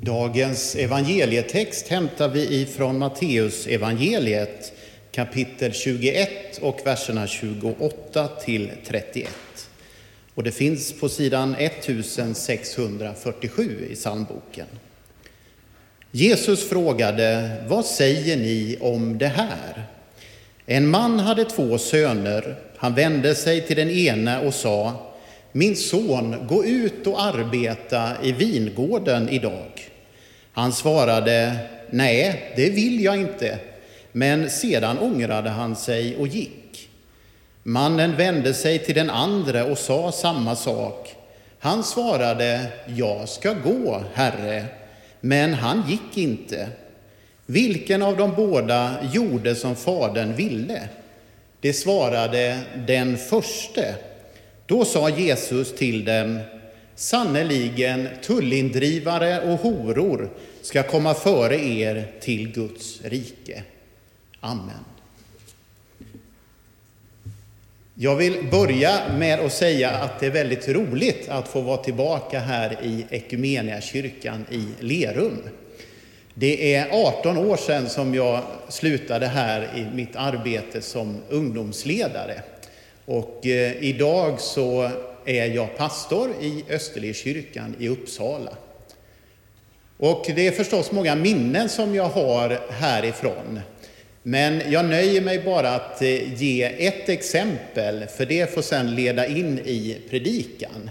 Dagens evangelietext hämtar vi ifrån Matteus evangeliet kapitel 21 och verserna 28 till 31. Och det finns på sidan 1647 i psalmboken. Jesus frågade, vad säger ni om det här? En man hade två söner. Han vände sig till den ene och sa, min son, gå ut och arbeta i vingården idag. Han svarade, nej, det vill jag inte. Men sedan ångrade han sig och gick. Mannen vände sig till den andre och sa samma sak. Han svarade, jag ska gå, herre. Men han gick inte. Vilken av de båda gjorde som fadern ville? Det svarade den förste. Då sa Jesus till dem, sannerligen tullindrivare och horor ska komma före er till Guds rike. Amen. Jag vill börja med att säga att det är väldigt roligt att få vara tillbaka här i kyrkan i Lerum. Det är 18 år sedan som jag slutade här i mitt arbete som ungdomsledare. Och eh, idag så är jag pastor i Österledskyrkan i Uppsala. Och det är förstås många minnen som jag har härifrån. Men jag nöjer mig bara att eh, ge ett exempel, för det får sedan leda in i predikan.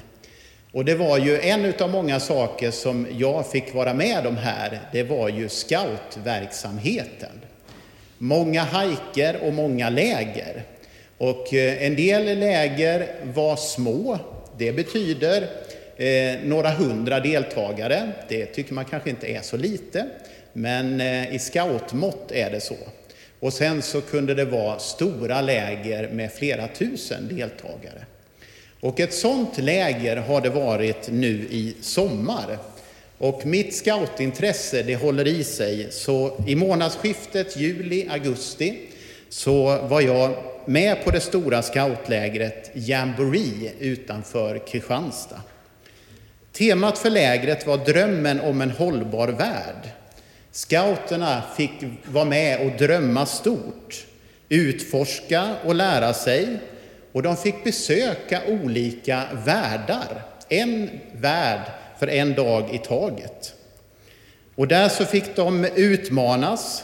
Och det var ju en av många saker som jag fick vara med om här, det var ju scoutverksamheten. Många hajker och många läger. Och eh, en del läger var små. Det betyder eh, några hundra deltagare. Det tycker man kanske inte är så lite, men eh, i scoutmått är det så. Och sen så kunde det vara stora läger med flera tusen deltagare. Och ett sådant läger har det varit nu i sommar. Och mitt scoutintresse det håller i sig, så i månadsskiftet juli-augusti så var jag med på det stora scoutlägret Jamboree utanför Kristianstad. Temat för lägret var drömmen om en hållbar värld. Scouterna fick vara med och drömma stort, utforska och lära sig och de fick besöka olika världar, en värld för en dag i taget. Och där så fick de utmanas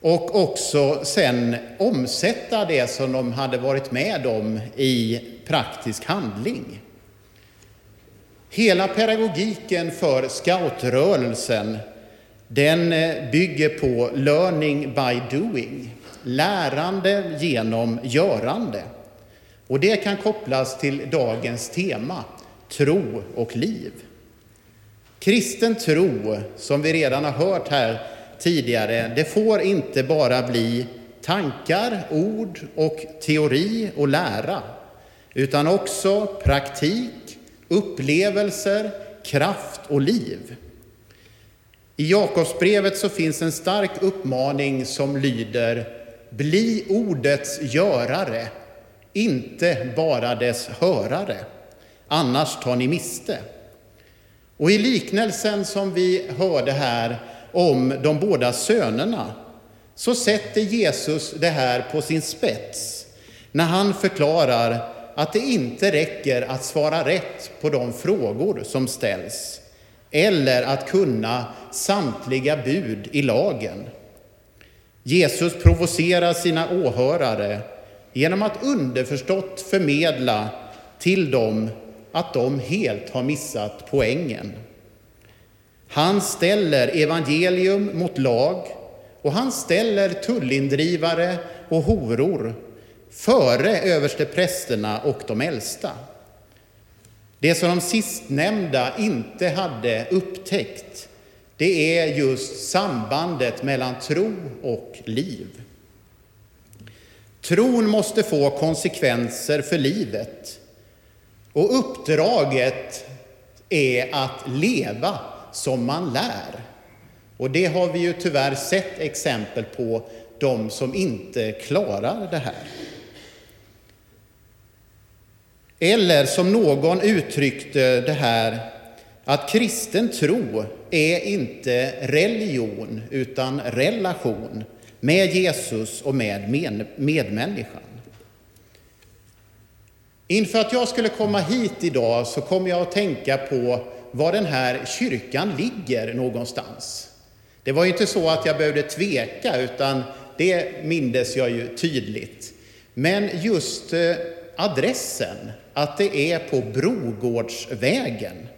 och också sen omsätta det som de hade varit med om i praktisk handling. Hela pedagogiken för scoutrörelsen den eh, bygger på learning by doing, lärande genom görande. Och det kan kopplas till dagens tema, tro och liv. Kristen tro, som vi redan har hört här tidigare, det får inte bara bli tankar, ord och teori och lära, utan också praktik, upplevelser, kraft och liv. I Jakobsbrevet så finns en stark uppmaning som lyder Bli ordets görare, inte bara dess hörare, annars tar ni miste. Och i liknelsen som vi hörde här om de båda sönerna så sätter Jesus det här på sin spets när han förklarar att det inte räcker att svara rätt på de frågor som ställs eller att kunna samtliga bud i lagen. Jesus provocerar sina åhörare genom att underförstått förmedla till dem att de helt har missat poängen. Han ställer evangelium mot lag och han ställer tullindrivare och horor före översteprästerna och de äldsta. Det som de sistnämnda inte hade upptäckt, det är just sambandet mellan tro och liv. Tron måste få konsekvenser för livet. Och uppdraget är att leva som man lär. Och det har vi ju tyvärr sett exempel på, de som inte klarar det här. Eller som någon uttryckte det här, att kristen tro är inte religion utan relation med Jesus och med medmänniskan. Inför att jag skulle komma hit idag så kom jag att tänka på var den här kyrkan ligger någonstans. Det var ju inte så att jag behövde tveka, utan det mindes jag ju tydligt. Men just eh, adressen, att det är på Brogårdsvägen.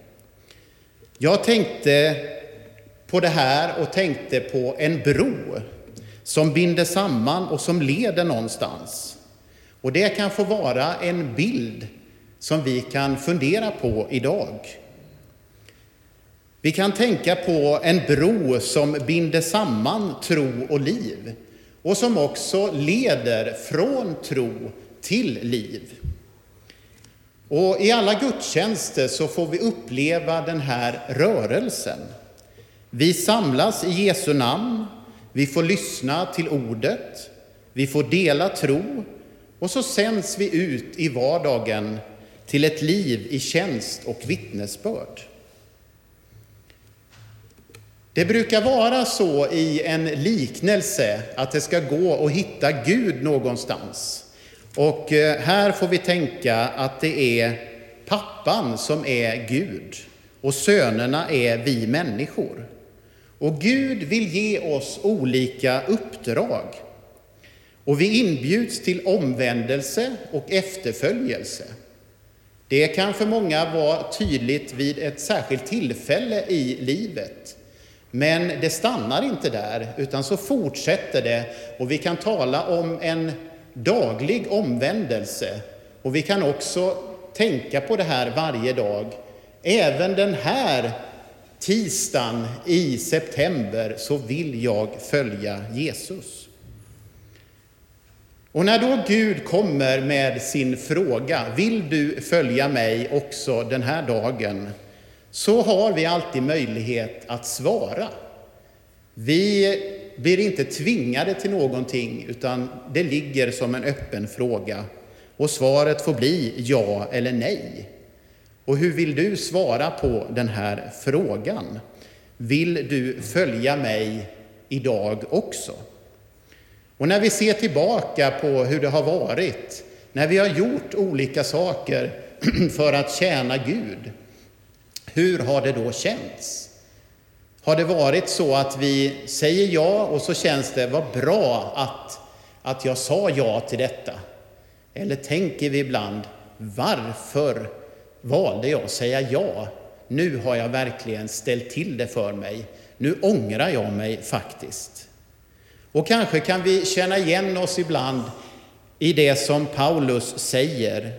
Jag tänkte på det här och tänkte på en bro som binder samman och som leder någonstans. Och det kan få vara en bild som vi kan fundera på idag. Vi kan tänka på en bro som binder samman tro och liv och som också leder från tro till liv. Och I alla gudstjänster så får vi uppleva den här rörelsen. Vi samlas i Jesu namn, vi får lyssna till ordet, vi får dela tro och så sänds vi ut i vardagen till ett liv i tjänst och vittnesbörd. Det brukar vara så i en liknelse att det ska gå att hitta Gud någonstans. Och eh, här får vi tänka att det är pappan som är Gud och sönerna är vi människor. Och Gud vill ge oss olika uppdrag. Och vi inbjuds till omvändelse och efterföljelse. Det kan för många vara tydligt vid ett särskilt tillfälle i livet. Men det stannar inte där, utan så fortsätter det och vi kan tala om en daglig omvändelse. Och vi kan också tänka på det här varje dag. Även den här tisdagen i september så vill jag följa Jesus. Och när då Gud kommer med sin fråga, vill du följa mig också den här dagen? Så har vi alltid möjlighet att svara. Vi blir inte tvingade till någonting, utan det ligger som en öppen fråga. Och svaret får bli ja eller nej. Och hur vill du svara på den här frågan? Vill du följa mig idag också? Och när vi ser tillbaka på hur det har varit, när vi har gjort olika saker för att tjäna Gud, hur har det då känts? Har det varit så att vi säger ja och så känns det, vad bra att, att jag sa ja till detta? Eller tänker vi ibland, varför valde jag att säga ja? Nu har jag verkligen ställt till det för mig. Nu ångrar jag mig faktiskt. Och kanske kan vi känna igen oss ibland i det som Paulus säger.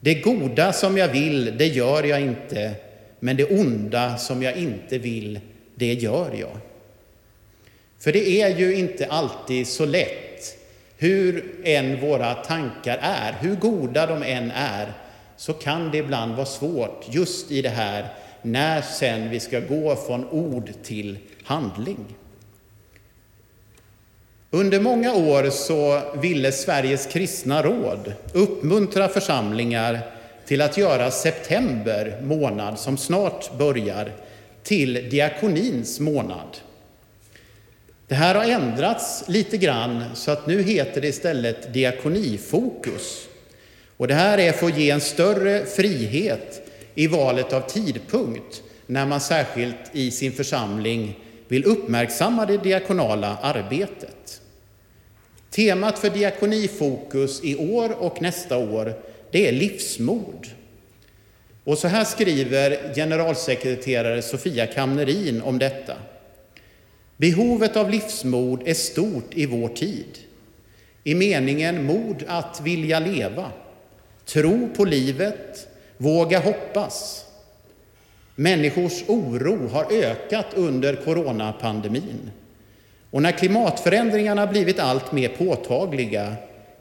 Det goda som jag vill, det gör jag inte, men det onda som jag inte vill, det gör jag. För det är ju inte alltid så lätt, hur än våra tankar är, hur goda de än är, så kan det ibland vara svårt just i det här när sen vi ska gå från ord till handling. Under många år så ville Sveriges kristna råd uppmuntra församlingar till att göra september månad, som snart börjar, till diakonins månad. Det här har ändrats lite grann så att nu heter det istället diakonifokus. Och det här är för att ge en större frihet i valet av tidpunkt när man särskilt i sin församling vill uppmärksamma det diakonala arbetet. Temat för diakonifokus i år och nästa år det är livsmod. Och så här skriver generalsekreterare Sofia Kamnerin om detta. Behovet av livsmod är stort i vår tid. I meningen mod att vilja leva, tro på livet, våga hoppas. Människors oro har ökat under coronapandemin. Och när klimatförändringarna blivit allt mer påtagliga,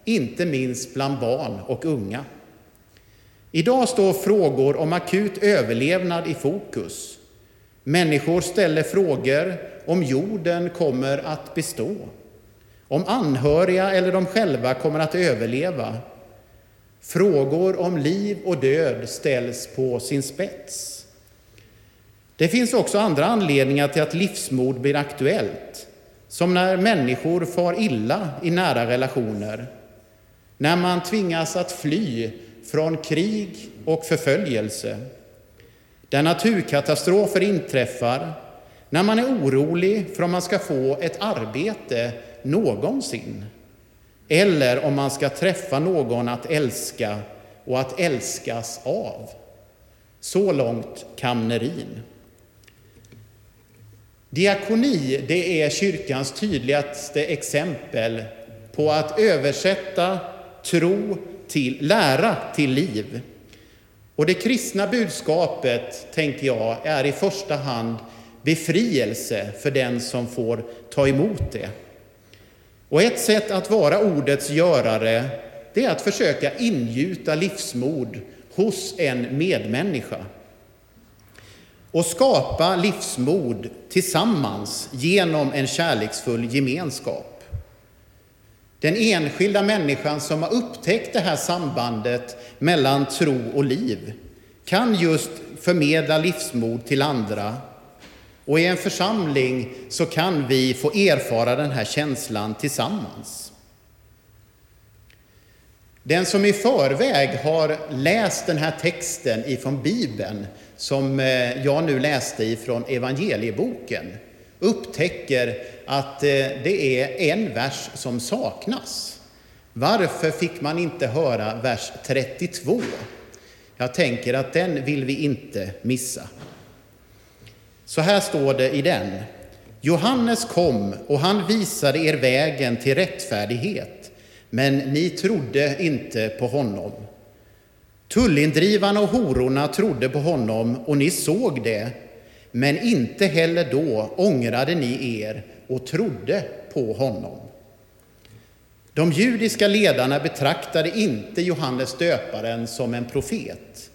inte minst bland barn och unga, Idag står frågor om akut överlevnad i fokus. Människor ställer frågor om jorden kommer att bestå, om anhöriga eller de själva kommer att överleva. Frågor om liv och död ställs på sin spets. Det finns också andra anledningar till att livsmod blir aktuellt, som när människor far illa i nära relationer, när man tvingas att fly från krig och förföljelse, där naturkatastrofer inträffar, när man är orolig för om man ska få ett arbete någonsin, eller om man ska träffa någon att älska och att älskas av. Så långt Kamnerin. Diakoni, det är kyrkans tydligaste exempel på att översätta tro till lära till liv. Och det kristna budskapet, tänker jag, är i första hand befrielse för den som får ta emot det. Och ett sätt att vara ordets görare, det är att försöka ingjuta livsmod hos en medmänniska och skapa livsmod tillsammans genom en kärleksfull gemenskap. Den enskilda människan som har upptäckt det här sambandet mellan tro och liv kan just förmedla livsmod till andra. Och i en församling så kan vi få erfara den här känslan tillsammans. Den som i förväg har läst den här texten ifrån Bibeln, som eh, jag nu läste ifrån evangelieboken, upptäcker att eh, det är en vers som saknas. Varför fick man inte höra vers 32? Jag tänker att den vill vi inte missa. Så här står det i den. Johannes kom och han visade er vägen till rättfärdighet men ni trodde inte på honom. Tullindrivarna och hororna trodde på honom och ni såg det, men inte heller då ångrade ni er och trodde på honom. De judiska ledarna betraktade inte Johannes döparen som en profet.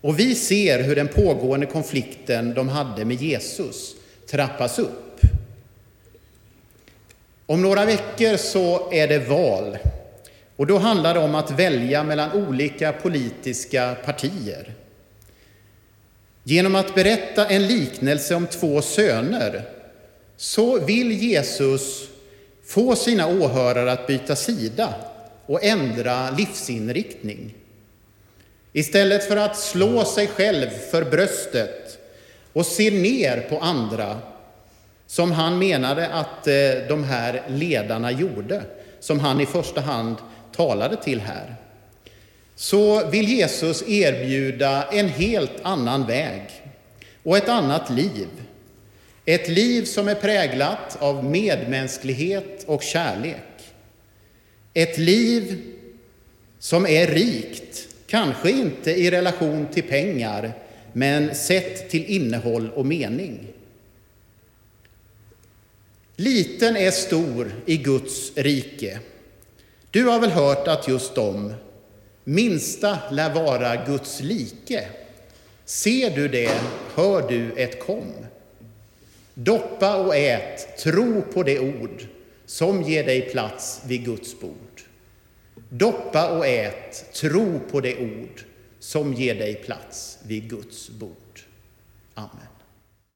Och vi ser hur den pågående konflikten de hade med Jesus trappas upp. Om några veckor så är det val. Och då handlar det om att välja mellan olika politiska partier. Genom att berätta en liknelse om två söner så vill Jesus få sina åhörare att byta sida och ändra livsinriktning. Istället för att slå sig själv för bröstet och se ner på andra som han menade att eh, de här ledarna gjorde, som han i första hand talade till här, så vill Jesus erbjuda en helt annan väg och ett annat liv. Ett liv som är präglat av medmänsklighet och kärlek. Ett liv som är rikt, kanske inte i relation till pengar, men sett till innehåll och mening. Liten är stor i Guds rike. Du har väl hört att just de, minsta lär vara Guds like. Ser du det, hör du ett kom. Doppa och ät, tro på det ord som ger dig plats vid Guds bord. Doppa och ät, tro på det ord som ger dig plats vid Guds bord. Amen.